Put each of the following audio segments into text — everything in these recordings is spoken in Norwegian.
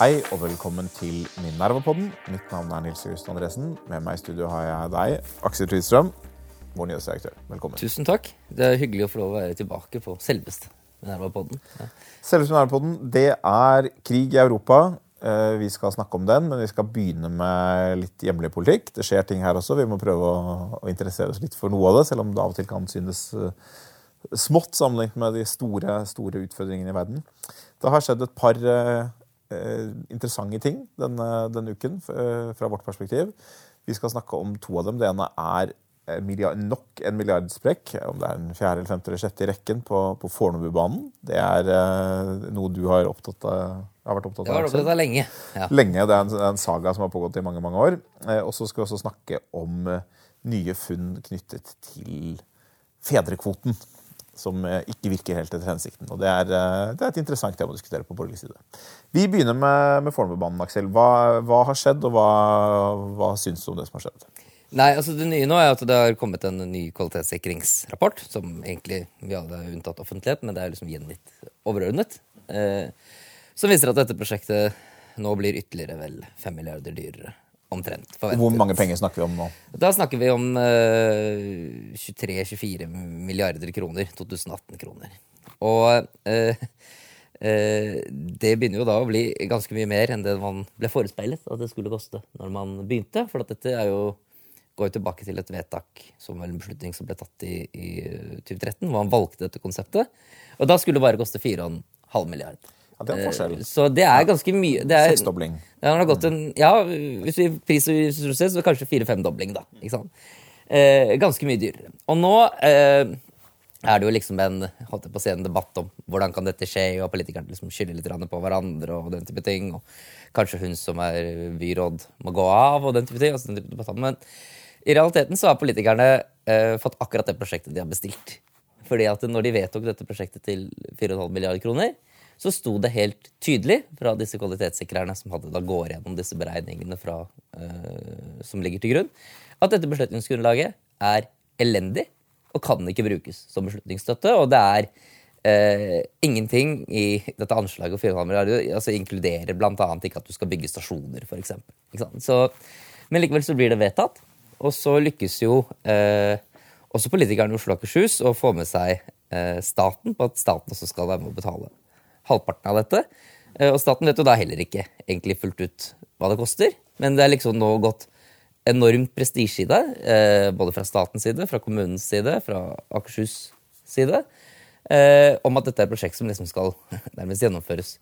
Hei og velkommen til Minerva-podden. Mitt navn er Nils August Andresen. Med meg i studio har jeg deg, Aksel Tvidstrøm, vår nyhetsdirektør. Velkommen. Tusen takk. Det er hyggelig å få lov å være tilbake på selveste Minervapodden. Ja. Selveste Minerva-podden, det er krig i Europa. Eh, Vi skal snakke om den, men vi skal begynne med litt hjemlig politikk. Det skjer ting her også. Vi må prøve å, interessere oss litt for noe av det, selv om det av og til kan synes eh, smått sammenlignet med de store, store utfordringene i verden. Det har skjedd et par eh, eh, interessante ting denne, denne uken eh, fra vårt perspektiv. Vi skal snakke om to av dem. Det ene er eh, milliard, nok en milliardsprekk, om det er den fjerde, eller femte eller sjette i rekken på, på Fornebubanen. Det er eh, noe du har, opptatt av, har vært opptatt Det Jeg har vært opptatt av lenge. Ja. Lenge. Det er en, det er en saga som har pågått i mange mange år. Eh, og så skal vi også snakke om eh, nye funn knyttet til fedrekvoten. Som eh, ikke virker helt etter hensikten. Og det er, eh, det er et interessant tema å diskutere på borgerlig side. Vi begynner med, med Fornebubanen, Aksel. Hva, hva har skjedd, og hva, hva syns du om det som har skjedd? Nei, altså Det nye nå er at det har kommet en ny kvalitetssikringsrapport, som egentlig vi alle har unntatt offentlighet, men det er liksom gjengitt overordnet. Eh, som viser at dette prosjektet nå blir ytterligere vel fem milliarder dyrere. Omtrent. forventet. Hvor mange penger snakker vi om nå? Da snakker vi om uh, 23-24 milliarder kroner. 2018-kroner. Og uh, uh, det begynner jo da å bli ganske mye mer enn det man ble forespeilet at det skulle koste når man begynte. For at dette er jo, går jo tilbake til et vedtak som en beslutning som ble tatt i, i 2013, hvor man valgte dette konseptet. Og da skulle det bare koste 4,5 milliard. Ja, det er forskjell. Eh, Så det er ganske mye. Det er, Seksdobling. ja, det har gått en, ja, hvis vi priser ressurser, så kanskje fire-femdobling, da. Ikke sant? Eh, ganske mye dyrere. Og nå eh, er det jo liksom en, holdt jeg på å si, en debatt om hvordan kan dette skje, og politikerne liksom skylder litt på hverandre og den type ting. Og kanskje hun som er byråd, må gå av og den type ting. Altså den type debatter. Men i realiteten så har politikerne eh, fått akkurat det prosjektet de har bestilt. Fordi at når de vedtok dette prosjektet til 4,5 milliarder kroner, så sto det helt tydelig fra disse kvalitetssikrerne som hadde da går gjennom disse beregningene fra, uh, som ligger til grunn, at dette beslutningsgrunnlaget er elendig og kan ikke brukes som beslutningsstøtte. Og det er uh, ingenting i dette anslaget for 4,5 milliarder altså inkluderer bl.a. ikke at du skal bygge stasjoner, f.eks. Men likevel så blir det vedtatt, og så lykkes jo uh, også politikerne i Oslo og Akershus å få med seg staten på at staten også skal være med å betale halvparten av dette. Eh, Og staten vet jo da heller ikke egentlig fullt ut hva det koster. Men det er liksom nå gått enormt prestisje i det, eh, både fra statens side, fra kommunens side, fra Akershus side, eh, om at dette er et prosjekt som liksom skal nærmest gjennomføres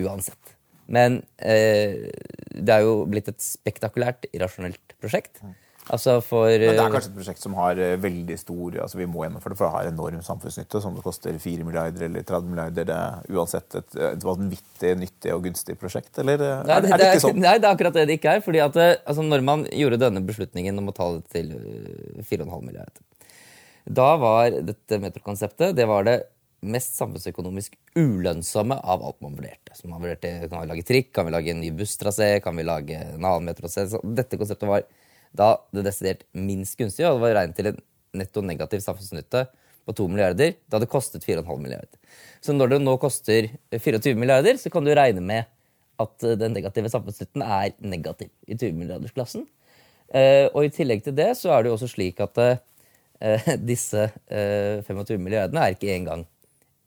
uansett. Men det er jo blitt et spektakulært, irrasjonelt prosjekt. Altså for Men det er eh, kanskje et prosjekt som har eh, veldig stor altså Vi må gjennomføre det, for det har enorm samfunnsnytte. Som det koster 4 milliarder eller 30 milliarder. Det er uansett et, et vanvittig nyttig og gunstig prosjekt. Eller eh, Nei, er, er det ikke sånn? Nei, det er akkurat det det ikke er. fordi at altså, Når man gjorde denne beslutningen om å ta det til eh, 4,5 milliarder, da var dette metrokonseptet det var det mest samfunnsøkonomisk ulønnsomme av alt man vurderte. Så man vurderte, Kan vi lage trikk? Kan vi lage en ny busstrasé? Kan vi lage en annen metrosé? Dette konseptet var da det desidert minst gunstige, og det var regnet til en netto negativ samfunnsnytte på 2 milliarder Det hadde kostet 4,5 milliarder. Så når det nå koster 24 milliarder, så kan du regne med at eh, den negative samfunnsnytten er negativ i 20-milliardersklassen. Eh, og i tillegg til det så er det jo også slik at eh, disse eh, 25 milliardene er ikke engang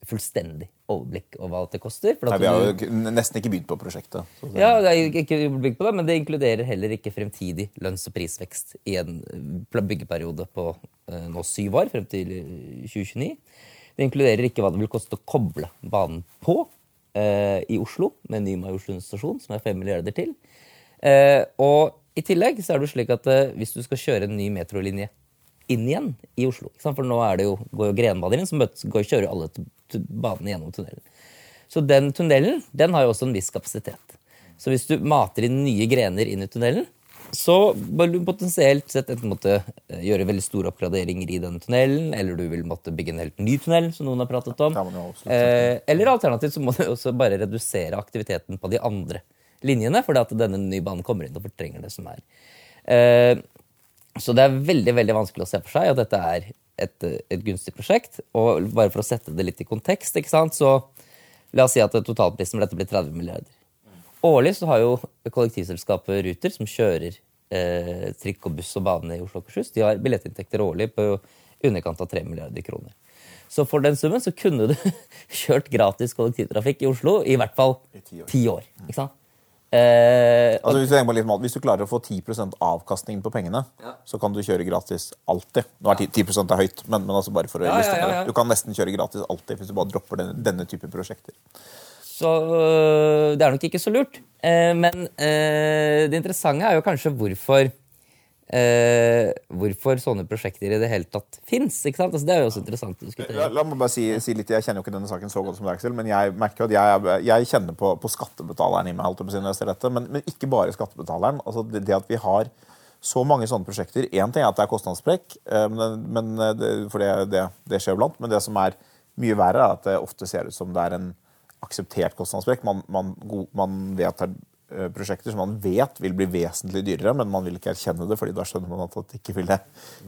fullstendig overblikk over hva det koster. Nei, vi har jo nesten ikke begynt på prosjektet. Ja, det er ikke bygd på det, men det inkluderer heller ikke fremtidig lønns- og prisvekst i en eh, byggeperiode på eh, nå syv år, frem til eh, 2029. Det inkluderer ikke hva det vil koste å koble banen på eh, i Oslo, med ny Majorstuen stasjon, som er fem milliarder til. Eh, og i tillegg så er det slik at eh, hvis du skal kjøre en ny metrolinje inn igjen i Oslo. For nå er det jo, går jo Grenbanen inn, som går, kjører alle banene gjennom tunnelen. Så den tunnelen den har jo også en viss kapasitet. Så hvis du mater inn nye grener inn i tunnelen, så vil du potensielt sett enten måtte eh, gjøre veldig store oppgraderinger i denne tunnelen, eller du vil måtte bygge en helt ny tunnel, som noen har pratet om. Eh, eller alternativt så må du også bare redusere aktiviteten på de andre linjene, fordi at denne nye banen kommer inn og fortrenger det som er. Eh, så det er veldig veldig vanskelig å se for seg at dette er et, et gunstig prosjekt. Og bare for å sette det litt i kontekst, ikke sant, så La oss si at totalprisen for dette blir 30 milliarder. Årlig så har jo kollektivselskapet Ruter, som kjører eh, trikk og buss og bane i Oslo og Akershus, de har billettinntekter årlig på i underkant av 3 milliarder kroner. Så for den summen så kunne du kjørt gratis kollektivtrafikk i Oslo i hvert fall ti år. ikke år. Eh, Altså, hvis, du på litt hvis du klarer å få 10% avkastning på pengene, Ja. så kan du kjøre gratis alltid. Nå er 10, 10 er høyt, men, men altså bare for å Ja, ja, illustrere. ja, ja. Du kan nesten kjøre gratis alltid hvis du bare dropper denne, denne type prosjekter. Så øh, det er nok ikke så lurt. Eh, men eh, det interessante er jo kanskje hvorfor eh, Hvorfor sånne prosjekter i det hele tatt fins. Altså, det er jo også interessant å La, la meg bare si, si litt, Jeg kjenner jo ikke denne saken så godt som deg, Aksel, men jeg merker at jeg, jeg kjenner på, på skattebetaleren i meg. dette, men, men ikke bare skattebetaleren. altså det, det at vi har så mange sånne prosjekter Én ting er at det er kostnadssprekk, eh, det, for det, det, det skjer blant. Men det som er mye verre, er at det ofte ser ut som det er en akseptert kostnadssprekk. Man, man, man vedtar eh, prosjekter som man vet vil bli vesentlig dyrere, men man vil ikke erkjenne det, fordi da skjønner man at det ikke ville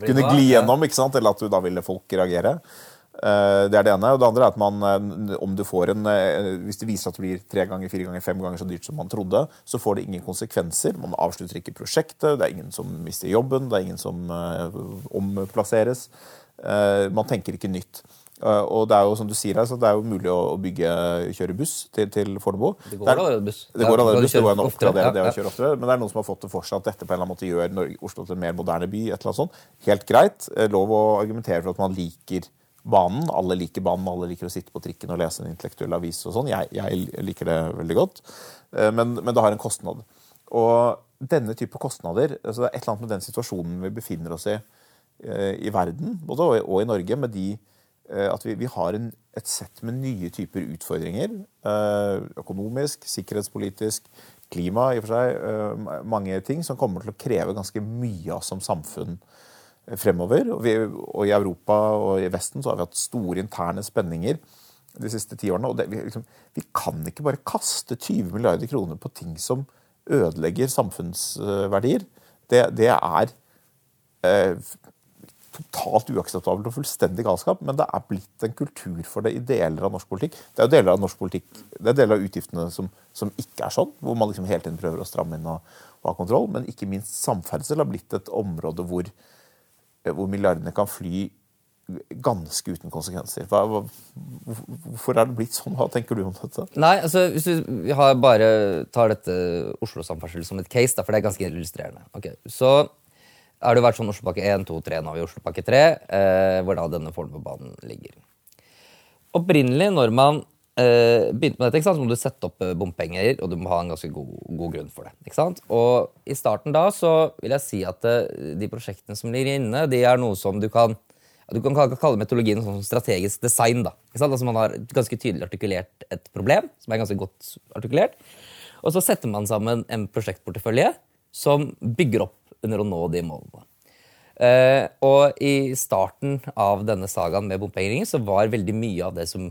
kunne gli gjennom, ikke sant? eller at du, da ville folk reagere. Eh, Det er det ene. Og det andre er at man, eh, om du får en, eh, hvis det viser at det blir tre ganger, fire ganger, fem ganger så dyrt som man trodde, så får det ingen konsekvenser. Man avslutter ikke prosjektet, det er ingen som mister jobben, det er ingen som eh, omplasseres. Eh, Man tenker ikke nytt. Eh, Og det er jo som du sier her, så det er jo mulig å bygge, kjøre buss til, til Fornebu. Det går allerede buss. Det går allerede buss, det går an å oppgradere det å kjøre oftere. Men det er noen som har fått det for seg at dette på en eller annen måte gjør Norge, Oslo til en mer moderne by. et eller annet sånt. Helt greit. Eh, Lov å argumentere for at man liker banen. Alle liker banen, alle liker å sitte på trikken og lese en intellektuell avis og sånn. Jeg, jeg liker det veldig godt. Eh, Men, men det har en kostnad. Og denne type kostnader altså Det er et eller annet med den situasjonen vi befinner oss i i verden, både og, og i Norge, med de at vi, vi har en, et sett med nye typer utfordringer. eh, Økonomisk, sikkerhetspolitisk, klima i og for seg. eh, Mange ting som kommer til å kreve ganske mye av som samfunn eh, fremover. Og, vi, og i Europa og i Vesten så har vi hatt store interne spenninger de siste ti årene. Og det, vi, liksom, vi kan ikke bare kaste 20 milliarder kroner på ting som ødelegger samfunnsverdier. Det, det er eh, totalt uakseptabelt og fullstendig galskap, men det er blitt en kultur for det i deler av norsk politikk. Det er jo deler av norsk politikk, det er deler av utgiftene som, som ikke er sånn, hvor man liksom hele tiden prøver å stramme inn og, og ha kontroll, men ikke minst samferdsel har blitt et område hvor, hvor milliardene kan fly ganske uten konsekvenser. Hva, hva, hvorfor er det blitt sånn? Hva tenker du om dette? Nei, altså hvis du bare tar dette Oslo-samferdsel som et case, da, for det er ganske illustrerende. Ok, Så har det vært sånn Oslopakke 1, 2, 3, nå har vi Oslopakke 3, eh, hvor da denne Fornebubanen ligger. Opprinnelig, når man eh, begynte med dette, ikke sant, så må du sette opp eh, bompenger, og du må ha en ganske god, god grunn for det. ikke sant? Og i starten da så vil jeg si at eh, de prosjektene som ligger inne, de er noe som du kan du kan kalle metodologien sånn strategisk design. da. Altså Man har ganske tydelig artikulert et problem, som er ganske godt artikulert. Og så setter man sammen en prosjektportefølje som bygger opp under å nå de målene. Uh, og i starten av denne sagaen med bompengeringen så var veldig mye av det som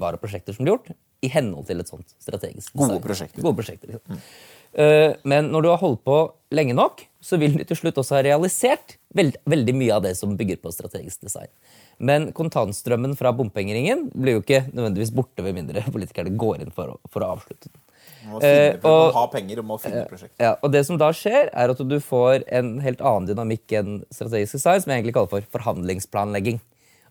var av prosjekter som ble gjort, i henhold til et sånt strategisk Gode design. prosjekter. Gode prosjekter liksom. Eh, men når du har holdt på lenge nok, så vil du til slutt også ha realisert veld, veldig mye av det som bygger på strategisk design. Men kontantstrømmen fra bompengeringen blir jo ikke nødvendigvis borte ved mindre politikerne går inn for å, for å avslutte den. Man må, finne, Eh, og- ha penger og må finne prosjekter. Ja, og det som da skjer, er at du får en helt annen dynamikk enn strategisk design, som jeg egentlig kaller for forhandlingsplanlegging.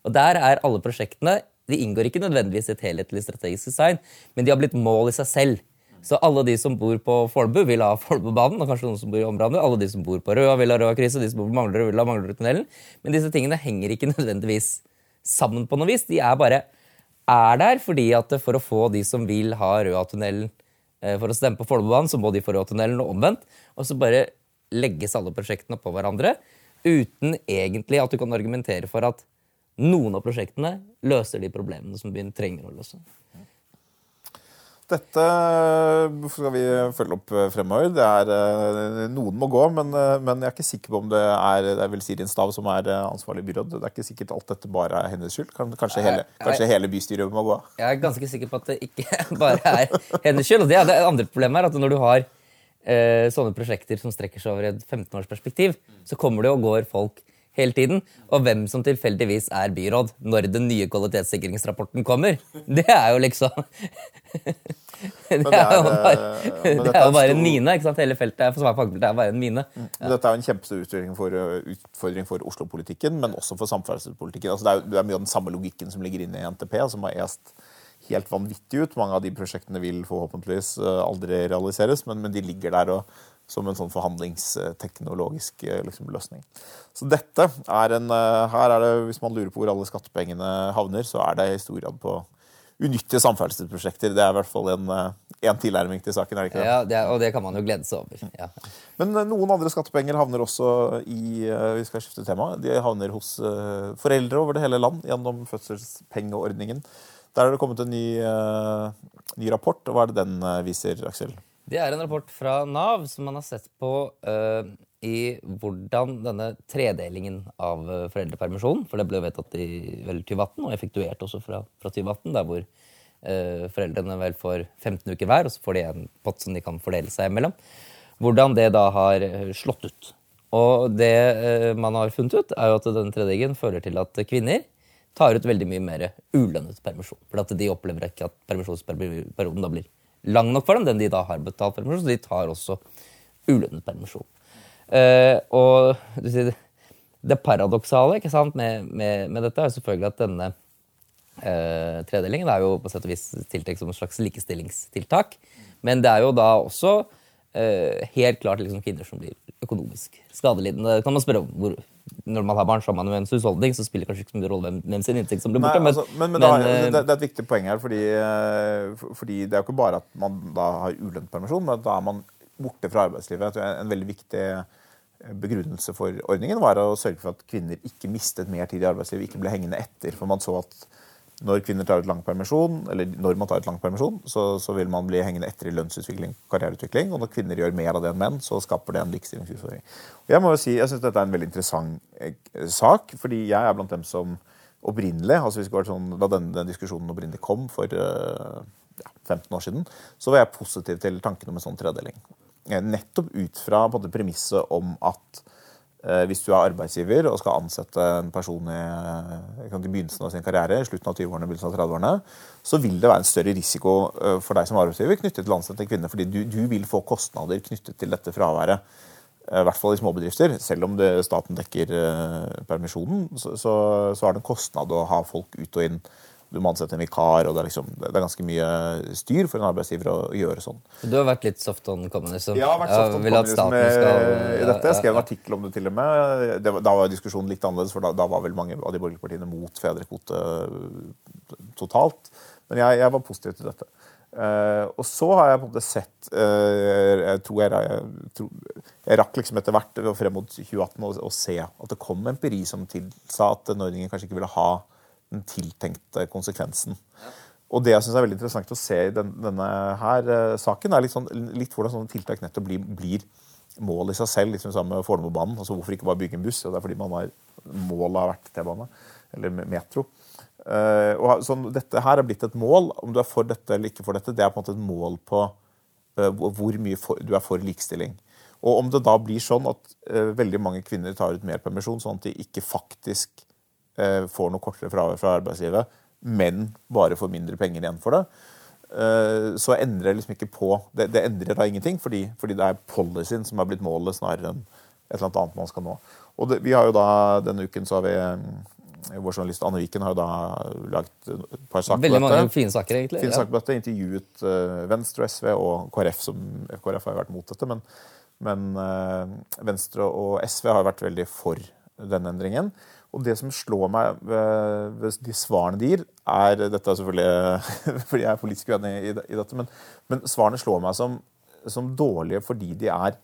Og der er alle prosjektene De inngår ikke nødvendigvis i et helhetlig strategisk design, men de har blitt mål i seg selv. Så alle de som bor på Fornebu, vil ha Fornebubanen, og kanskje noen som bor i området. Alle de som bor på Røa, vil ha Røa-krysset, de som bor på Manglerud, vil ha Manglerudtunnelen. Men disse tingene henger ikke nødvendigvis sammen på noe vis. De er bare er der fordi at for å få de som vil ha Røa-tunnelen eh, for å stemme på Follobanen, så må de få Røa-tunnelen og omvendt. Og så bare legges alle prosjektene på hverandre uten egentlig at du kan argumentere for at noen av prosjektene løser de problemene som byen trenger å løse. Dette skal vi følge opp fremover. Det er, eh, noen må gå, men, eh, men jeg er ikke sikker på om det er det er vel Sirin Stav som er eh, ansvarlig byråd. Det er ikke sikkert alt dette bare er hennes skyld. Kanskje hele, kanskje hele bystyret må gå av. Jeg er ganske sikker på at det ikke bare er hennes skyld. Og det, er det andre problemet er at når du har eh, sånne prosjekter som strekker seg over et 15-årsperspektiv, så kommer det og går folk hele tiden. Og hvem som tilfeldigvis er byråd når den nye kvalitetssikringsrapporten kommer. Det er jo liksom Det er jo bare, eh, en mine. ikke sant? Hele feltet er, for fagfeltet er bare en mine. Ja. Dette er jo en kjempestor utfordring for, utfordring for Oslo-politikken, men også for samferdselspolitikken. Altså det, er, det er mye av den samme logikken som ligger inne i NTP, som har est helt vanvittig ut. Mange av de prosjektene vil forhåpentligvis eh, aldri realiseres, men, men de ligger der og, som en sånn forhandlingsteknologisk eh, liksom, løsning. Så dette er en eh, Her er det, hvis man lurer på hvor alle skattepengene havner, så er det i stor grad på unyttige samferdselsprosjekter. Det er i hvert fall en, eh, en tilnærming til saken. er det ikke det? Ja, det er, og det kan man jo glede seg over. Ja. Men noen andre skattepenger havner også i Vi skal skifte tema. De havner hos foreldre over det hele land gjennom fødselspengeordningen. Der er det kommet en ny, ny rapport. og Hva er det den viser, Aksel? Det er en rapport fra Nav som man har sett på uh, i hvordan denne tredelingen av uh, foreldrepermisjonen For det ble vedtatt i vel 2018, og effektuert også fra, fra 2018, der hvor uh, foreldrene vel får 15 uker hver, og så får de en pott som de kan fordele seg imellom. Hvordan det da har eh, slått ut. Og det uh, man har funnet ut, er jo at denne tredelingen fører til at kvinner tar ut veldig mye mer ulønnet permisjon. For at de opplever ikke at permisjonsperioden da blir lang nok for dem, den de da har betalt permisjon, så de tar også ulønnet permisjon. Uh, og sier, det paradoksale ikke sant, med, med, med dette er jo selvfølgelig at denne uh, tredelingen er jo på sett og vis tiltenkt som et slags likestillingstiltak. Men det er jo da også uh, helt klart liksom kvinner som blir økonomisk skadelidende. Det kan man spørre om hvor, Når man har barn, man jo en husholdning, så spiller det kanskje ikke så mye rolle hvem, hvem sin inntekt som blir borte. Nei, altså, men, men, men, eh, det, det er et viktig poeng her, fordi, eh, fordi det er jo ikke bare at man da har ulønnet permisjon, men da er man borte fra arbeidslivet. En, en veldig viktig eh, begrunnelse for ordningen var å sørge for at kvinner ikke mistet mer tid i arbeidslivet, ikke ble hengende etter. For man så at når kvinner tar ut lang permisjon, eller når man tar ut lang permisjon, så, så vil man bli hengende etter i lønnsutvikling, og karriereutvikling. Og når kvinner gjør mer av det enn menn, så skaper det en likestillingsutfordring. Jeg må jo si, jeg syns dette er en veldig interessant eh, sak, fordi jeg er blant dem som opprinnelig, altså sånn, Da denne, denne, diskusjonen opprinnelig kom for eh, ja, 15 år siden, så var jeg positiv til tanken om en sånn tredeling. Eh, Nettopp ut fra premisset om at hvis du er arbeidsgiver og skal ansette en person i, eh, i begynnelsen av sin karriere, i slutten av 20-årene, begynnelsen av 30-årene, så vil det være en større risiko eh, for deg som arbeidsgiver knyttet til å ansette en kvinne, fordi du, du vil få kostnader knyttet til dette fraværet. Eh, I hvert fall i småbedrifter. Selv om det, staten dekker eh, permisjonen, så, så, så er det en kostnad å ha folk ut og inn. Du må ansette en vikar, og det er, liksom, det er ganske mye styr for en arbeidsgiver å gjøre sånn. Du har vært litt soft on communism. Jeg har vært soft on communism eh, i dette. Jeg skrev en ja, artikkel om det til og med. Det, var- da var diskusjonen litt annerledes, for da, da var vel mange av de borgerlige partiene mot fedrekvote eh, totalt. Men jeg, jeg var positiv til dette. Uh, og så har jeg på en måte sett uh, Jeg tror jeg, jeg, tror, jeg rakk liksom etter hvert frem mot 2018 å, se at det kom empiri som tilsa at den ordningen kanskje ikke ville ha den tiltenkte konsekvensen. Og det jeg synes er veldig interessant å se i den, denne her eh, saken, er litt, sånn, litt hvordan sånne tiltak nettopp blir, blir mål i seg selv, liksom sammen med Fornebubanen. Altså, hvorfor ikke bare bygge en buss? Og det er fordi man har målet har vært T-bane eller metro. Eh, og sånn, dette her er blitt et mål. Om du er for dette eller ikke for dette, det er på en måte et mål på eh, hvor mye for, du er for likestilling. Og om det da blir sånn at veldig mange kvinner tar ut mer permisjon, sånn at de ikke faktisk får noe kortere fravær fra arbeidslivet, men bare får mindre penger igjen for det, eh, så endrer det liksom ikke på Det, det endrer da ingenting, fordi, fordi det er policyen som er blitt målet, snarere enn et eller annet man skal nå. Og det, vi har jo da, Denne uken så har vi eh, vår journalist Anne Viken har jo da lagt et par saker Veldig mange dette. fine saker, egentlig. Fine ja. saker på dette, intervjuet eh, Venstre og SV og KrF, som KrF har jo vært mot dette, men, men eh, Venstre og SV har vært veldig for denne endringen. Og det som slår meg ved, de svarene de gir, er Dette er selvfølgelig fordi jeg er politisk uenig i, i dette, men, men svarene slår meg som, som dårlige fordi de er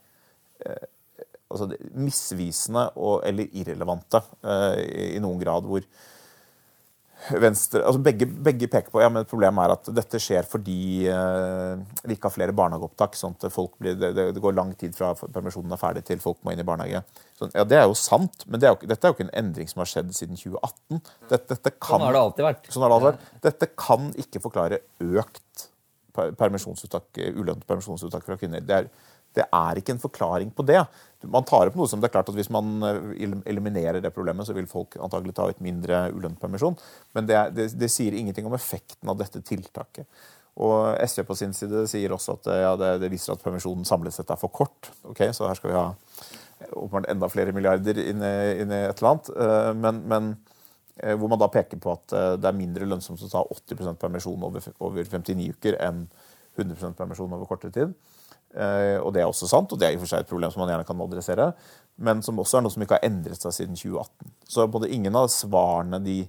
eh, altså, misvisende eller irrelevante eh, i, i noen grad. hvor Venstre, altså begge, begge peker på ja, men problemet er at dette skjer fordi eh, vi ikke har flere barnehageopptak. sånn at folk blir, det, det, går lang tid fra permisjonen er ferdig til folk må inn i barnehage. Sånn, ja, Det er jo sant, men det er jo, dette er jo ikke en endring som har skjedd siden 2018. Dette, dette kan, Sånn har det alltid vært. Sånn har det alltid vært. Dette kan ikke forklare økt permisjonsuttak, ulønnet permisjonsuttak fra kvinner. Det er, Det er ikke en forklaring på det. Man tar opp noe som det er klart at Hvis man eh, eliminerer det problemet, så vil folk antagelig ta ut mindre ulønnet permisjon. Men det, det, det, sier ingenting om effekten av dette tiltaket. Og SV på sin side sier også at ja, det, det, viser at permisjonen samlet sett er for kort. Ok, Så her skal vi ha åpenbart enda flere milliarder inn i, et eller annet. Men, men Eh, hvor man da peker på at eh, det er mindre lønnsomt å ta 80% permisjon over, 59 uker enn 100% permisjon over kortere tid. Eh, og det er også sant, og det er i og for seg et problem som man gjerne kan adressere, men som også er noe som ikke har endret seg siden 2018. Så både ingen av svarene de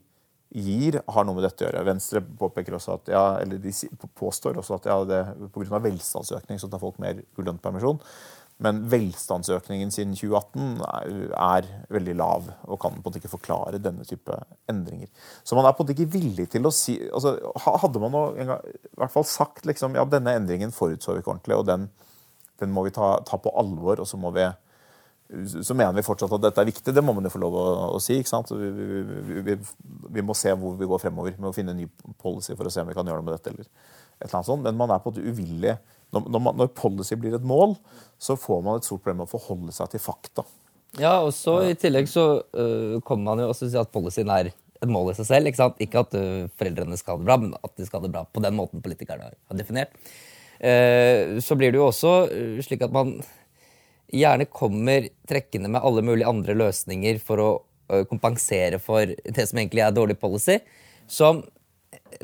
gir, har noe med dette å gjøre. Venstre påpeker også at, ja, eller de påstår også at ja, det, pga. velstandsøkning så tar folk mer ulønnet permisjon. Men velstandsøkningen siden 2018 er, er, veldig lav og kan på en måte ikke forklare denne type endringer. Så man er på en måte ikke villig til å si altså, Hadde man nå i hvert fall sagt liksom, ja, denne endringen forutså vi ikke ordentlig, og den, den må vi ta, ta, på alvor, og så må vi så mener vi fortsatt at dette er viktig. Det må man jo få lov å, å si. ikke sant? Vi, vi, vi, vi, må se hvor vi går fremover. Vi må finne en ny policy for å se om vi kan gjøre noe med dette. eller et eller annet sånt. Men man er på en måte uvillig når, når, når, policy blir et mål, så får man et stort problem med å forholde seg til fakta. Ja, og så I tillegg så uh, kommer man jo også til å si at policyen er et mål i seg selv. Ikke, sant? ikke at uh, foreldrene skal ha det bra, men at de skal ha det bra på den måten politikerne har definert. Uh, så blir det jo også slik at man gjerne kommer trekkende med alle mulige andre løsninger for å kompensere for det som egentlig er dårlig policy, som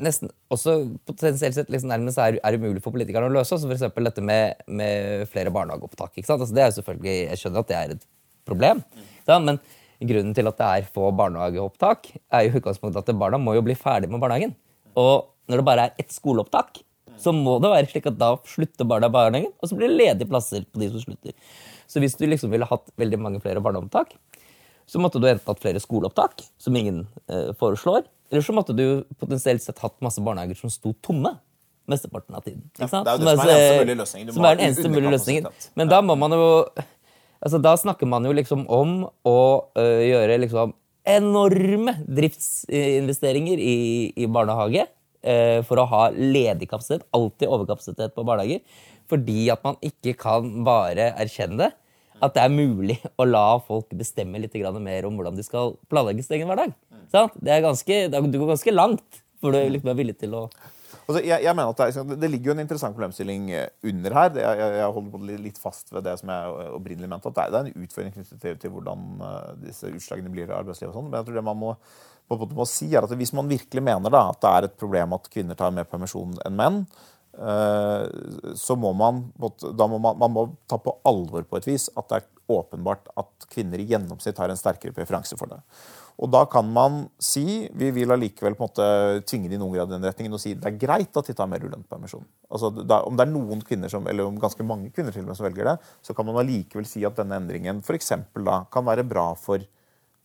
nesten også potensielt sett liksom nærmest er, er umulig for politikerne å løse. Som F.eks. dette med, med, flere barnehageopptak. ikke sant? Altså det er jo selvfølgelig, Jeg skjønner at det er et problem, ja, men grunnen til at det er få barnehageopptak, er jo utgangspunktet at barna må jo bli ferdig med barnehagen. Og når det bare er ett skoleopptak, så må det være slik at da slutter barna i barnehagen, og så blir det ledige plasser på de som slutter. Så hvis du liksom ville hatt veldig mange flere barneopptak, så måtte du enten hatt flere skoleopptak, som ingen eh, foreslår, eller så måtte du potensielt sett hatt masse barnehager som sto tomme mesteparten av tiden. Ja, det er jo det som er den eneste mulige løsningen. Som er den eneste mulige løsningen. Men da må man jo altså Da snakker man jo liksom om å øh, gjøre liksom enorme driftsinvesteringer i, i barnehage for å ha ledig kapasitet. Alltid overkapasitet på barnehager. Fordi at man ikke kan bare erkjenne det. at det er mulig å la folk bestemme litt mer om hvordan de skal planlegge sin egen hverdag. Er ganske, du går ganske langt for du liksom er villig til å altså, jeg, jeg, mener at det, det, ligger jo en interessant problemstilling eh, under her. Jeg, jeg, holder litt fast ved det som jeg opprinnelig mente. at Det er, en utfordring knyttet til, til, hvordan eh, disse utslagene blir i arbeidslivet. og sånn, Men jeg tror det man må, må si er at hvis man virkelig mener da, at det er et problem at kvinner tar mer permisjon enn menn, eh, så må man, må man, man må ta på alvor på et vis at det er åpenbart at kvinner i gjennomsnitt har en sterkere preferanse for det. Og da kan man si Vi vil allikevel tvinge det i noen grad i den retningen og si det er greit at de tar mer ulønnet. Altså, da, om det er noen kvinner som, eller om ganske mange kvinner til og med som velger det, så kan man allikevel si at denne endringen for da kan være bra for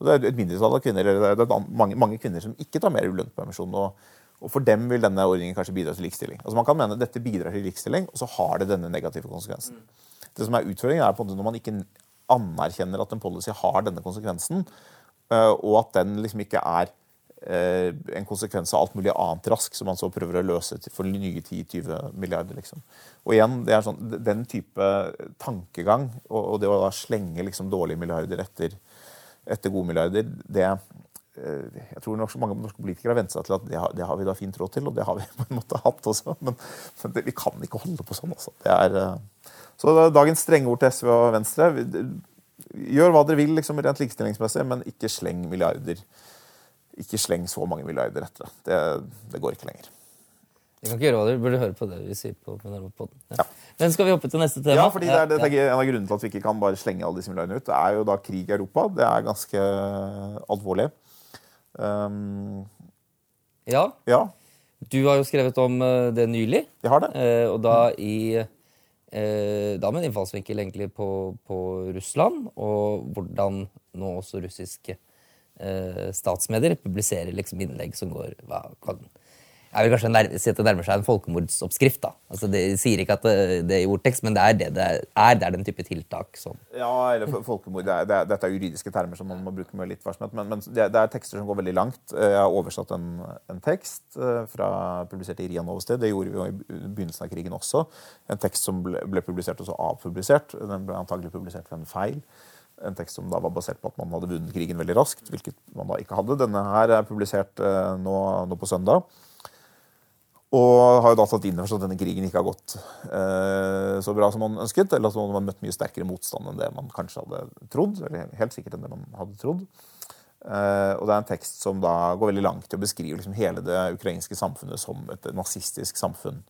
det er et mindretall av kvinner, eller det er mange, mange kvinner som ikke tar mer ulønnet permisjon. Og, og, for dem vil denne ordningen kanskje bidra til likestilling. Altså Man kan mene at dette bidrar til likestilling, og så har det denne negative konsekvensen. Det som er utfordringen, er på en måte når man ikke anerkjenner at en policy har denne konsekvensen, Eh, og at den liksom ikke er eh, en konsekvens av alt mulig annet rask som man så prøver å løse for nye 10-20 milliarder. Liksom. Og igjen, det er sånn, Den type tankegang og, det å da slenge liksom dårlige milliarder etter, etter gode milliarder, det eh, jeg tror nok mange norske politikere har vent seg til at det har, det har, vi da fint råd til, og det har vi på en måte hatt også. Men, men det, vi kan ikke holde på sånn. Altså. Det er, så dagens strenge ord til SV og Venstre Gjør hva dere vil liksom, rent likestillingsmessig, men ikke sleng milliarder. Ikke sleng så mange milliarder etter. Det, det går ikke lenger. Vi kan ikke gjøre hva du burde høre på det vi sier på Minerva-podden. Ja. Men skal vi hoppe til neste tema? Ja, fordi det er, det er en av grunnene til at vi ikke kan bare slenge alle disse milliardene ut. Det er jo da krig i Europa. Det er ganske alvorlig. Um, ja. ja. Du har jo skrevet om eh, det nylig. Jeg har det. Eh, og da i Eh, da med en innfallsvinkel egentlig på, på, Russland, og hvordan nå også russiske eh, statsmedier publiserer liksom innlegg som går hva kan jeg vil kanskje si at det nærmer seg en folkemordsoppskrift. da. Altså, Det sier ikke at det, det er i ordtekst, men det er det det er. Det er den type tiltak som Ja, eller folkemord. Det er, det dette er juridiske termer som man må bruke med litt varsomhet. Men, men det, er tekster som går veldig langt. Eh, Jeg har oversatt en, en tekst eh, fra, publisert i Rian Novosted. Det gjorde vi jo i begynnelsen av krigen også. En tekst som ble, ble publisert og så avpublisert. Den ble antagelig publisert ved en feil. En tekst som da var basert på at man hadde vunnet krigen veldig raskt, hvilket man da ikke hadde. Denne her er publisert eh, nå, nå på søndag. Og har jo da tatt inn over seg at denne krigen ikke har gått eh, så bra som man ønsket. Eller at man har møtt mye sterkere motstand enn det man kanskje hadde trodd. Eller helt sikkert enn det man hadde trodd. Eh, og det er en tekst som da går veldig langt i å beskrive liksom hele det ukrainske samfunnet som et nazistisk samfunn.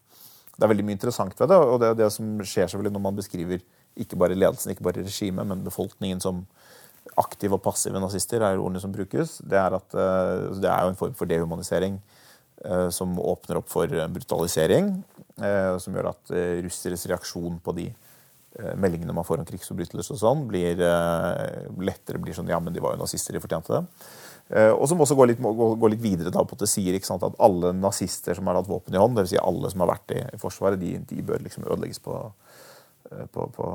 Det er veldig mye interessant ved det, og det er det som skjer selvfølgelig når man beskriver ikke bare ledelsen, ikke bare regimet, men befolkningen som aktive og passive nazister, er ordene som brukes. Det er, at, eh, det er jo en form for dehumanisering eh, som åpner opp for brutalisering. eh, Som gjør at eh, russeres reaksjon på de eh, meldingene man får om krigsforbrytelser og sånn, blir eh, lettere blir sånn Ja, men de var jo nazister, de fortjente det. Eh, Og som også går litt, går, litt videre da på at det sier sant, at alle nazister som har hatt våpen i hånd, dvs. Si alle som har vært i, i Forsvaret, de, de bør liksom ødelegges på, eh, på, på,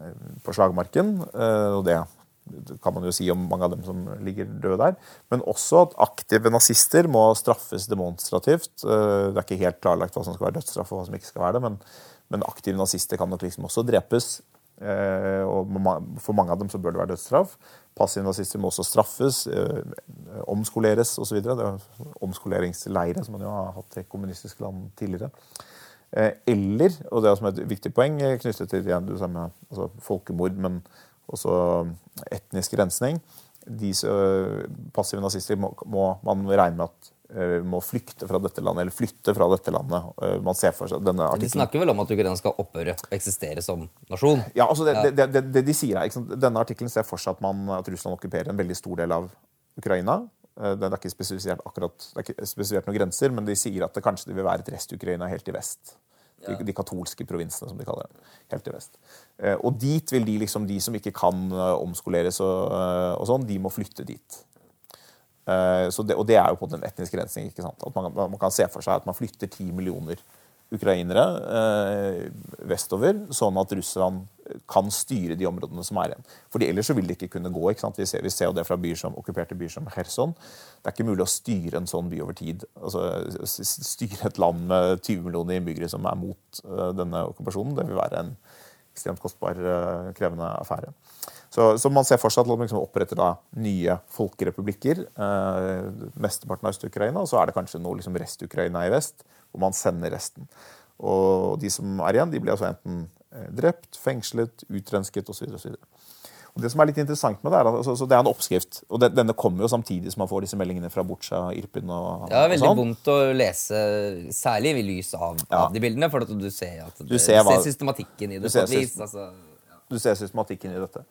eh, på slagmarken. Eh, Og det kan man jo si om mange av dem som ligger døde der. Men også at aktive nazister må straffes demonstrativt. Eh, Det er ikke helt klarlagt hva som skal være dødsstraff og hva som ikke skal være det, men, men aktive nazister kan nok liksom også drepes. Eh, Og for mange av dem så bør det være dødsstraff. Passive nazister må også straffes, eh, omskoleres osv. Det er omskoleringsleire som man jo har hatt i kommunistiske land tidligere. Eller, og det er et viktig poeng knyttet til igjen, du sa med, altså folkemord, men også etnisk rensning. De passive nazister må, må man regne med at eh, må flykte fra dette landet, eller flytte fra dette landet. Eh, Man ser for seg denne De snakker vel om at Ukraina skal opphøre å eksistere som nasjon. Ja, altså det, det, det, det de sier er, sant? Denne artikkelen ser for seg at, man, at Russland okkuperer en veldig stor del av Ukraina. Eh, Det er ikke spesifisert akkurat, det er ikke spesifisert noen grenser, men de sier at det kanskje det vil være et rest-Ukraina helt i vest. De, de katolske provinsene, som de kaller det. Helt i vest. Eh, Og dit vil de, liksom, de som ikke kan eh, omskoleres og, eh, og sånn, de må flytte dit. Eh, Så det, og det er jo på den etniske rensning. ikke sant? At man, man kan se for seg at man flytter ti millioner ukrainere eh, vestover, sånn at Russland kan styre de områdene som er igjen. Fordi Ellers så vil det ikke kunne gå. ikke? Vi ser, vi ser jo det fra byer som, okkuperte byer som Kherson. Det er ikke mulig å styre en sånn by over tid. Altså, Styre et land med 20 millioner innbyggere som er mot uh, denne okkupasjonen, det vil være en ekstremt kostbar, uh, krevende affære. Så, så man ser for seg at man liksom oppretter da nye folkerepublikker. Uh, mesteparten av Øst-Ukraina, og så er det kanskje noe liksom rest-Ukraina i vest, hvor man sender resten. Og de som er igjen, de blir altså enten eh, drept, fengslet, utrensket osv. Og det som er litt interessant med det, er at altså, så det er en oppskrift. Og det, denne kommer jo samtidig som man får disse meldingene fra Butsja, Irpin og, Det er og veldig sånn. vondt å lese, særlig i lys av, Ja. av de bildene. For at du ser at det, Du ser hva- systematikken i det. du ser på et vis, syst- altså, Du ser systematikken i dette.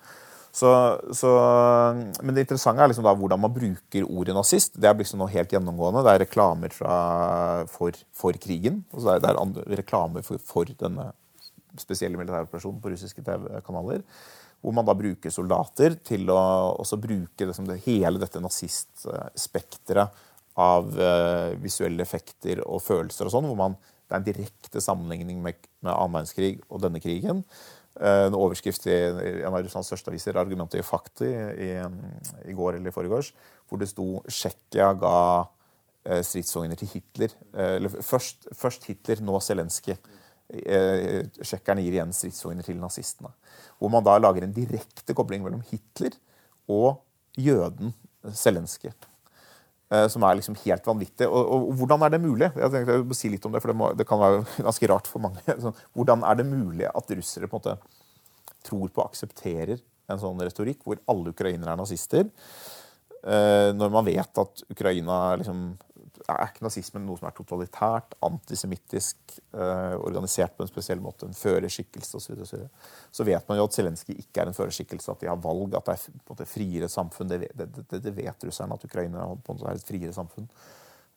Så, så, men det interessante er liksom da hvordan man bruker ordet nazist. Det er liksom noe helt gjennomgående. Det er reklamer fra, for, for krigen. Og så er det er reklamer for, for denne spesielle militæroperasjonen på russiske TV-kanaler. Hvor man da bruker soldater til å også bruke liksom det, hele dette nazistspekteret av uh, visuelle effekter og følelser og sånn. hvor man, Det er en direkte sammenligning med, med annen verdenskrig og denne krigen. Eh, en overskrift i en av Russlands største aviser, Argumentet i Fakti, i, i går eller i forgårs, hvor det sto Tsjekkia ga eh, stridsvogner til Hitler. Eh, eller først, først Hitler, nå Zelenskyj. Tsjekkerne gir igjen stridsvogner til nazistene. Hvor man da lager en direkte kobling mellom Hitler og jøden Zelenskyj. Eh, Som er liksom helt vanvittig. Og, og, og hvordan er det mulig? Jeg tenkte må si litt om Det for det, må, det kan være ganske rart for mange. Sånn, hvordan er det mulig at russere på en måte tror på og aksepterer en sånn retorikk hvor alle ukrainere er nazister? Eh, når man vet at Ukraina liksom, er ikke nazismen noe som er totalitært, antisemittisk, eh, organisert på en spesiell måte, en førerskikkelse osv., så, videre. så vet man jo at Zelenskyj ikke er en førerskikkelse, at de har valg, at det er måte, friere samfunn. Det, det, det, det vet russerne, at Ukraina er et friere samfunn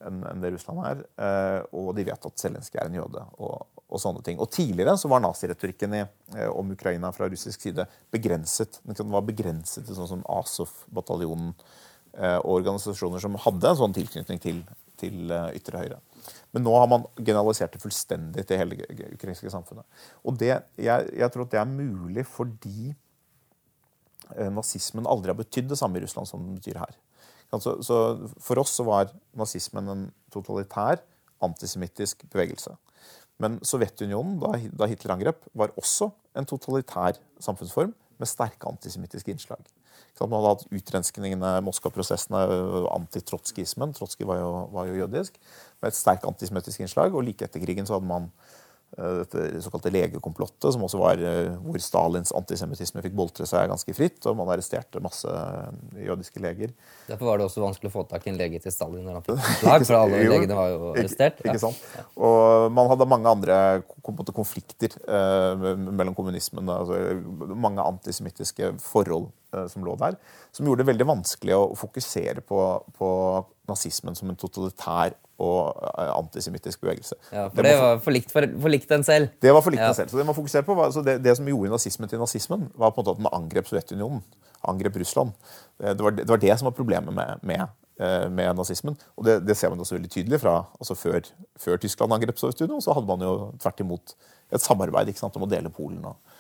enn en det Russland er. Eh, og de vet at Zelenskyj er en jøde, og, og sånne ting. Og tidligere så var naziretorikken eh, om Ukraina fra russisk side begrenset. Den var begrenset til sånn som Azov-bataljonen eh, og organisasjoner som hadde en sånn tilknytning til, til eh, ytre høyre. Men nå har man generalisert det fullstendig til hele det ukrainske samfunnet. Og det, jeg, jeg tror at det er mulig fordi eh, nazismen aldri har betydd det samme i Russland som den betyr her. Så, så For oss så var nazismen en totalitær, antisemittisk bevegelse. Men Sovjetunionen, da, da Hitler angrep, var også en totalitær samfunnsform med sterke antisemittiske innslag. Man hadde hatt utrenskningene, Moskva-prosessene, antitrotskismen. Trotskij var, var, jo jødisk. Med et sterkt antisemittisk innslag. Og like etter krigen så hadde man Eh, dette såkalte legekomplottet, som også var eh, hvor Stalins antisemittisme fikk boltre seg ganske fritt, og man arresterte masse eh, jødiske leger. Derfor var det også vanskelig å få tak i en lege til Stalin når han fikk slag, for alle legene var jo arrestert. Ikke, ikke sant? Og man hadde mange andre konflikter eh, mellom kommunismen altså, Mange antisemittiske forhold som lå der, som gjorde det veldig vanskelig å fokusere på, på nazismen som en totalitær og eh, antisemittisk bevegelse. Ja, For det, var for likt, for, for likt den selv? Det var for likt ja. den selv. Så Det man fokuserte på var, det, det, som gjorde nazismen til nazismen, var på en måte at den angrep Sovjetunionen. Angrep Russland. Det var det, var det som var problemet med, med, eh, med nazismen. Og det, det, ser man også veldig tydelig fra altså før, før Tyskland angrep Sovjetunionen, så hadde man jo tvert imot et samarbeid sant, om å dele Polen. og Eh,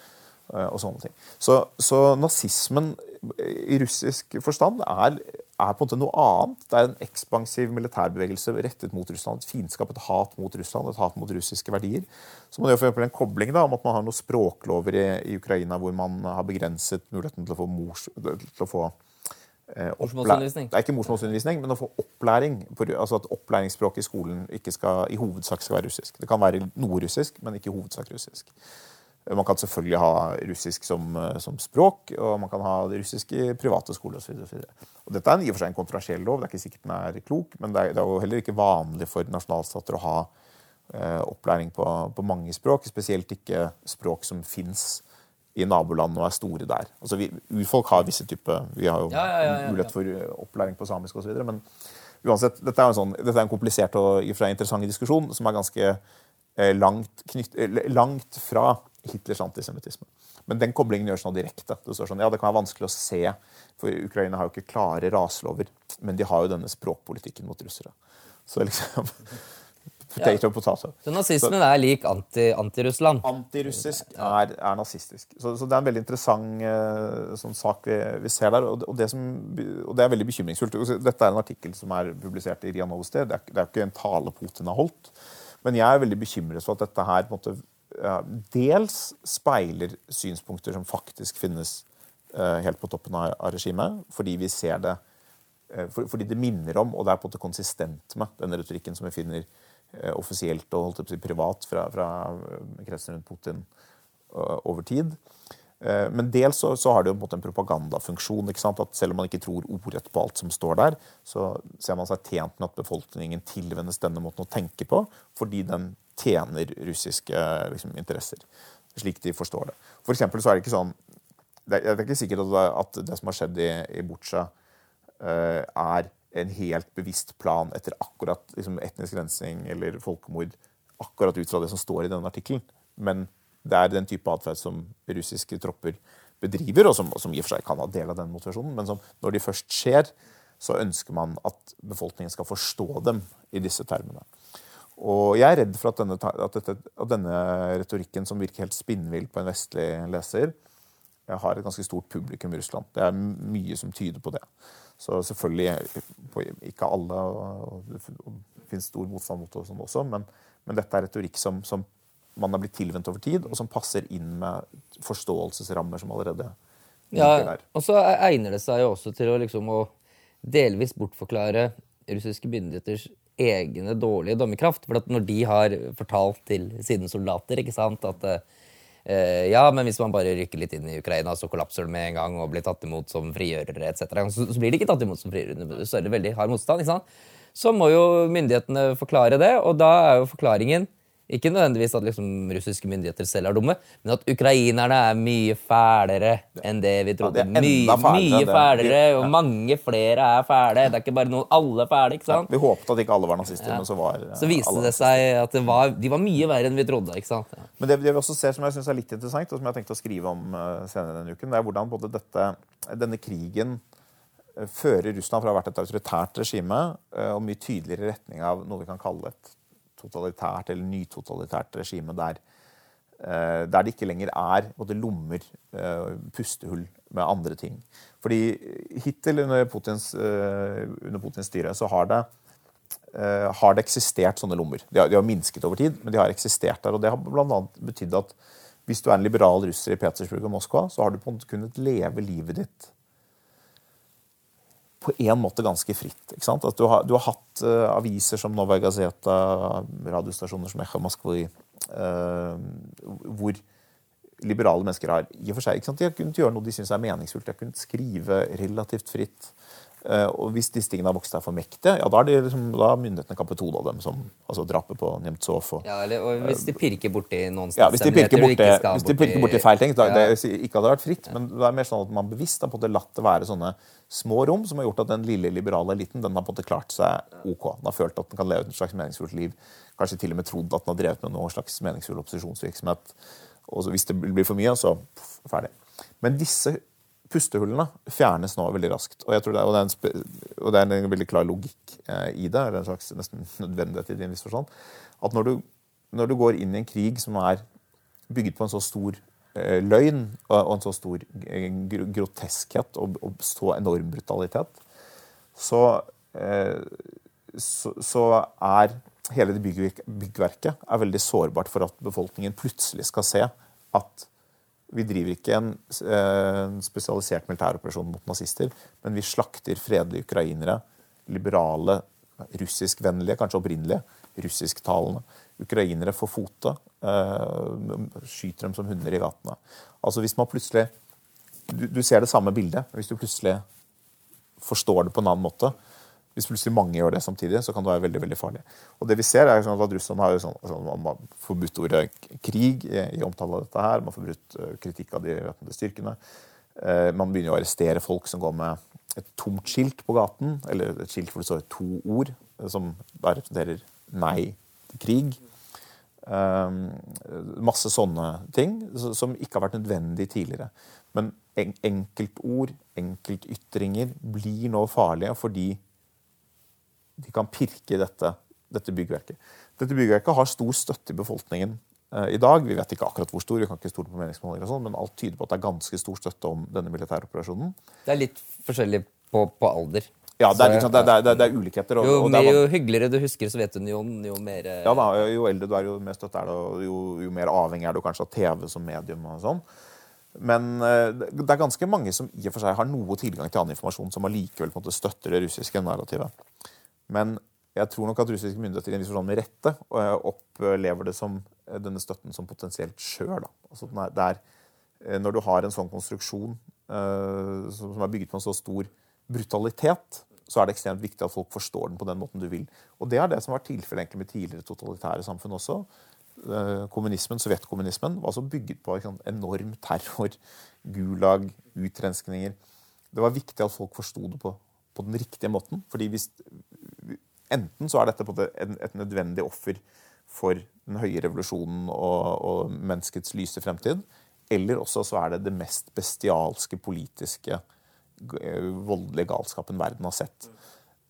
og sånne ting. Så, så, nazismen i russisk forstand er, er, på en måte noe annet. Det er en ekspansiv militærbevegelse rettet mot Russland. Et fiendskap, et hat mot Russland, et hat mot russiske verdier. Så man gjør for en kobling da, om at man har noen språklover i, i, Ukraina hvor man har begrenset muligheten til å få, mors, til å få eh, Morsmålsundervisning? Det er ikke morsmålsundervisning, men å få opplæring. Altså At opplæringsspråket i skolen ikke skal, i hovedsak skal være russisk. Det kan være noe russisk, men ikke i hovedsak russisk. Man kan selvfølgelig ha russisk som, eh, som, språk, og man kan ha russisk i private skoler osv. Dette er i og for seg en kontroversiell lov, det er ikke sikkert den er klok, men det er, det er jo heller ikke vanlig for nasjonalstater å ha eh, opplæring på, på, mange språk, spesielt ikke språk som fins i naboland og er store der. Altså vi, Urfolk har visse typer Vi har jo ja, ja, ja, mulighet for eh, opplæring på samisk osv. Men uansett, dette er, en sånn, dette er en komplisert og i og for seg interessant diskusjon som er ganske eh, langt, knytt, eh, langt fra Hitlers antisemittisme. Men den koblingen gjøres nå direkte. Det står sånn, ja, det kan være vanskelig å se, for Ukraina har jo ikke klare raselover. Men de har jo denne språkpolitikken mot russere. Så liksom Potato, ja. potato. Så nazismen så, er lik anti-Russland? Anti antirussisk er, er, nazistisk. Så, så, det er en veldig interessant uh, sånn sak vi, vi, ser der. Og, og, det som, og, det er veldig bekymringsfullt. Dette er en artikkel som er publisert i Ria Novosti. Det, det er ikke en tale Putin har holdt. Men jeg er veldig bekymret for at dette her på en måte dels speiler synspunkter som faktisk finnes eh, helt på toppen av, regimet, fordi vi ser det eh, fordi det minner om, og det er på en måte konsistent med, den retorikken som vi finner eh, offisielt og holdt opp privat fra, fra kretsen rundt Putin over tid. Men dels så, så, har det jo på en måte en propagandafunksjon. ikke sant? at Selv om man ikke tror ordrett på alt som står der, så ser man seg tjent med at befolkningen tilvennes denne måten å tenke på, fordi den tjener russiske liksom, interesser. Slik de forstår det. For så er det ikke sånn Det er, det er ikke sikkert at det, som har skjedd i, i Butsja, uh, er en helt bevisst plan etter akkurat liksom, etnisk rensing eller folkemord akkurat ut fra det som står i denne artikkelen. Men det er den type atferd som russiske tropper bedriver, og som, som, i og for seg kan ha del av den motivasjonen. Men som, når de først skjer, så ønsker man at befolkningen skal forstå dem i disse termene. Og jeg er redd for at denne, at, dette, at denne retorikken, som virker helt spinnvill på en vestlig leser, har et ganske stort publikum i Russland. Det er mye som tyder på det. Så selvfølgelig ikke alle, og det finnes stor motstand mot det sånn også, men, men, dette er retorikk som, som, man har blitt tilvendt over tid, og som passer inn med forståelsesrammer som allerede ja. Og så egner det seg jo også til å, liksom, å delvis bortforklare russiske myndigheters egne dårlige dommerkraft. For når de har fortalt til sine soldater ikke sant, at eh, ja, men hvis man bare rykker litt inn i Ukraina, så kollapser det med en gang og blir tatt imot som frigjørere etc., så, så, blir de ikke tatt imot som frigjørere. Så er det veldig hard motstand. ikke sant? Så må jo myndighetene forklare det, og da er jo forklaringen ikke nødvendigvis at liksom, russiske myndigheter selv er dumme, men at ukrainerne er mye fælere enn det vi trodde. Ja, mye, mye fælere, og ja. mange flere er fæle. Det er ikke bare noen alle fæle. ikke sant? Ja, vi håpet at ikke alle var nazister, men så var Så viste det seg at det var, de var mye verre enn vi trodde. ikke sant? Men det, det, vi også ser som jeg synes er litt interessant, og som jeg har tenkt å skrive om uh, senere denne uken, det er hvordan både dette, denne krigen eh, fører Russland fra å ha vært et autoritært regime eh, og mye tydeligere retning av noe vi kan kalle et totalitært eller nytotalitært regime der, eh, der det ikke lenger er både lommer, eh, pustehull med andre ting. Fordi hittil under Putins, eh, under Putins styre så har det har det eksistert sånne lommer. De har, de har minsket over tid, men de har eksistert der. Og det har bl.a. betydd at hvis du er en liberal russer i Petersburg og Moskva, så har du kunnet leve livet ditt på en måte ganske fritt. ikke sant? At du har, du har hatt uh, aviser som Novaja Gazeta, radiostasjoner som Echa Moskva, uh, hvor liberale mennesker har i og for seg, ikke sant? De har kunnet gjøre noe de syns er meningsfullt. De har kunnet skrive relativt fritt. Uh, og hvis disse tingene har vokst seg for mektige, ja, da, er liksom, da har myndighetene hodet av dem. som altså drapet på Nemtsov. Og, Ja, eller, og hvis de pirker borti noen ja, hvis de pirker borti, hvis de pirker borti feil ting, da, Ja. det ikke hadde vært fritt, men det er mer sånn at man bevisst har på en måte latt det være sånne små rom som har gjort at den lille liberale eliten den har på en måte klart seg ok. Den har følt at den kan leve et slags meningsfullt liv. Kanskje til og med trodd at den har drevet med noen slags meningsfull opposisjonsvirksomhet. Og så hvis det blir for mye, så pff, ferdig. Men disse pustehullene fjernes nå veldig raskt. Og, jeg tror det er, det er en, det er en veldig klar logikk eh, i det, eller en slags nesten nødvendighet i en viss forstand. At når du, når du går inn i en krig som er bygget på en så stor eh, løgn og, og en så stor gr groteskhet og, og så enorm brutalitet, så, eh, så, så er hele det byggverk, byggverket er veldig sårbart for at befolkningen plutselig skal se at vi driver ikke en, eh, en spesialisert militæroperasjon mot nazister, men vi slakter fredelige ukrainere, liberale, russiskvennlige, kanskje opprinnelige, russisktalende ukrainere får fote. Eh, skyter dem som hunder i gatene. Altså hvis man plutselig du, du ser det samme bildet, hvis du plutselig forstår det på en annen måte Hvis plutselig mange gjør det samtidig, så kan det være veldig veldig farlig. Og det vi ser er sånn at Russland har sånn, altså, man har forbudt ordet krig i, omtale av dette her. Man har forbudt eh, kritikk av de væpnede styrkene. Eh, man begynner å arrestere folk som går med et tomt skilt på gaten, eller et skilt hvor det står to ord, eh, som representerer nei til krig. Masse sånne ting som ikke har vært nødvendig tidligere. Men en enkeltord, enkeltytringer, blir nå farlige fordi de kan pirke i dette, dette byggverket. Dette byggverket har stor støtte i befolkningen eh, i dag. Vi vet ikke akkurat hvor stor, vi kan ikke stole på meningsmålinger og sånn, men alt tyder på at det er ganske stor støtte om denne militæroperasjonen. Det er litt forskjellig på, på alder. Ja, det er, liksom, det, er- det, er, det er ulikheter. Og, Jo, og det jo hyggeligere du husker Sovjetunionen, jo mer eh, Ja da, Jo eldre du er, jo mer støtte er det, og jo, jo mer avhengig er du kanskje av TV som medium. og sånn. Men eh, det det er ganske mange som i og for seg har noe tilgang til annen informasjon, som allikevel på en måte støtter det russiske narrativet. Men jeg tror nok at russiske myndigheter i en viss forstand med rette eh, opplever det som eh, denne støtten som potensielt skjør. Altså, eh, når du har en sånn konstruksjon som er bygget på en så stor brutalitet, så er det ekstremt viktig at folk forstår den på den måten du vil. Og det er det som var tilfellet med tidligere totalitære samfunn også. Kommunismen, Sovjetkommunismen var også bygget på ikke enorm terror, gulag, utrenskninger. Det var viktig at folk forsto det på, på den riktige måten. fordi hvis Enten så er dette på en måte et nødvendig offer for den høye revolusjonen og, og menneskets lyse fremtid, eller også så er det det mest bestialske politiske eh, voldelige galskapen verden har sett.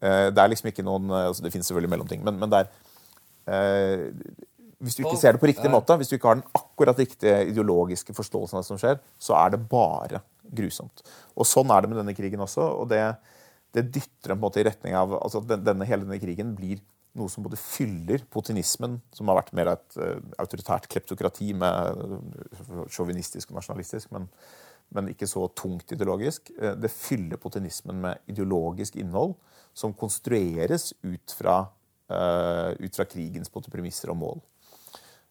Eh, Det er liksom ikke noen eh, altså Det finnes selvfølgelig mellomting, men, men det er eh, Hvis du ikke ser det på riktig måte, hvis du ikke har den akkurat riktige ideologiske forståelsen av det som skjer, så er det bare grusomt. Og sånn er det med denne krigen også. og det, det dytter dem på en måte i retning av altså at denne, Hele denne krigen blir noe som både fyller putinismen, som har vært mer et uh, autoritært kleptokrati med sjåvinistisk og nasjonalistisk, men, men ikke så tungt ideologisk. Eh, det fyller putinismen med ideologisk innhold som konstrueres ut fra, uh, ut fra krigens både premisser og mål.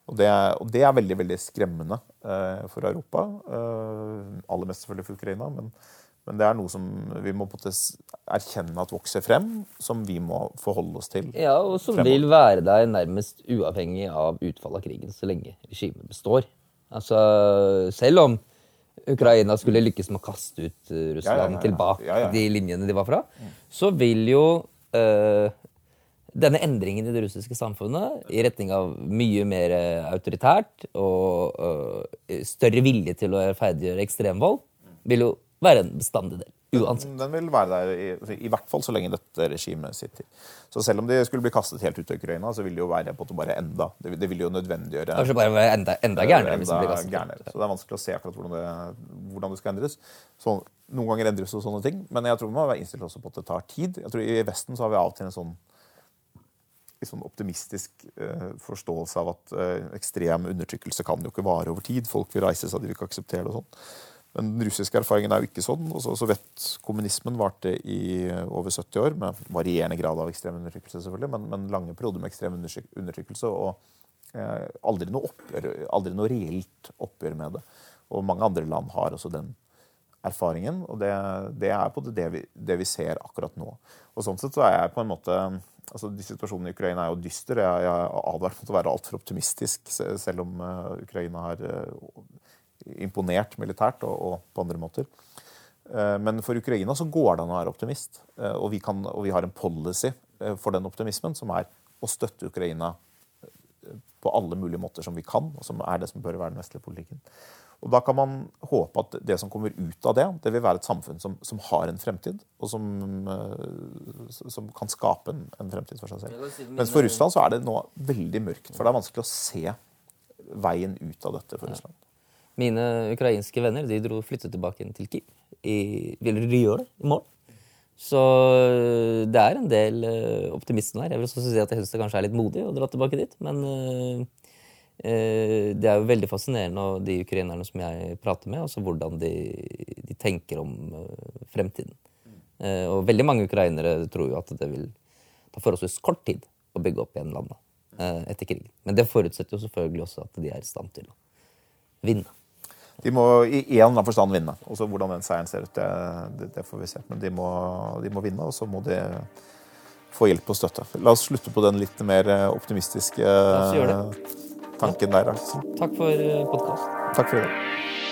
Og det, er, og det er veldig veldig skremmende uh, for Europa. Aller mest selvfølgelig for Ukraina. Men, men det er noe som vi må erkjenne at vokser frem, som vi må forholde oss til. Ja, og som Fremover. vil være der nærmest uavhengig av utfallet av krigen så lenge regimet består. Altså, selv om Ukraina skulle lykkes med å kaste ut eh, Russland Ja, ja, ja, tilbake de linjene de var fra, så vil jo øh, denne endringen i det russiske samfunnet i retning av mye mer eh, autoritært og øh, større vilje til å rettferdiggjøre ekstremvold, vil jo være en bestandig del. Uansett. Den vil være der i, i hvert fall så lenge dette regimet sitter. Så selv om de skulle bli kastet helt ut av Ukraina, så vil det jo være på bare enda. Det, det vil jo nødvendiggjøre Kanskje bare være enda, enda gærnere hvis de blir kastet. gærnere. Så det er vanskelig å se akkurat hvordan det, hvordan det skal endres. Så, noen ganger endres jo sånne ting, men jeg tror vi må være innstilt også på at det tar tid. Jeg tror I Vesten så har vi av og til en sånn, sånn optimistisk eh, forståelse av at eh, ekstrem undertrykkelse kan jo ikke vare over tid. Folk vil reise seg, de vil ikke akseptere det og sånn. Men den russiske erfaringen er jo ikke sånn. Også Sovjetkommunismen varte i over 70 år, med varierende grad av ekstrem undertrykkelse, selvfølgelig, men, men lange perioder med ekstrem undertryk- undertrykkelse. Og eh, aldri, noe oppgjør, aldri noe reelt oppgjør med det. Og mange andre land har også den erfaringen, og det, det er på det, vi, det vi ser akkurat nå. Og sånn sett så er jeg på en måte altså Situasjonen i Ukraina er jo dyster. Jeg, jeg er advart mot å være altfor optimistisk, selv om eh, Ukraina har eh, imponert militært og, og på andre måter. Eh, Men for Ukraina så går det an å være optimist. Eh, Og vi, kan, og vi har en policy eh, for den optimismen som er å støtte Ukraina på alle mulige måter som vi kan, og som er det som bør være den vestlige politikken. Og Da kan man håpe at det som kommer ut av det, det vil være et samfunn som, som har en fremtid, og som, som kan skape en, en fremtid for seg selv. Mens for Russland så er det nå veldig mørkt, for det er vanskelig å se veien ut av dette for Russland. Mine ukrainske venner de dro flyttet tilbake til Kiev. I, eller de gjør det i morgen. Så øh, det er en del uh, optimisme der. Jeg vil også si at jeg syns det kanskje er litt modig å dra tilbake dit. Men uh, uh, det er jo veldig fascinerende, og de ukrainerne som jeg prater med, altså hvordan de, de tenker om uh, fremtiden. Og veldig mange ukrainere tror jo at det vil ta forholdsvis kort tid å bygge opp igjen landet etter krigen. Men det forutsetter jo selvfølgelig også at de er i stand til å vinne. De må i en eller annen forstand vinne. Og så Hvordan den seieren ser ut, det, det, får vi se. Men de må, de må vinne, og så må de få hjelp og støtte. La oss slutte på den litt mer eh, optimistiske tanken der. Altså. Takk for podkast. Takk for i dag.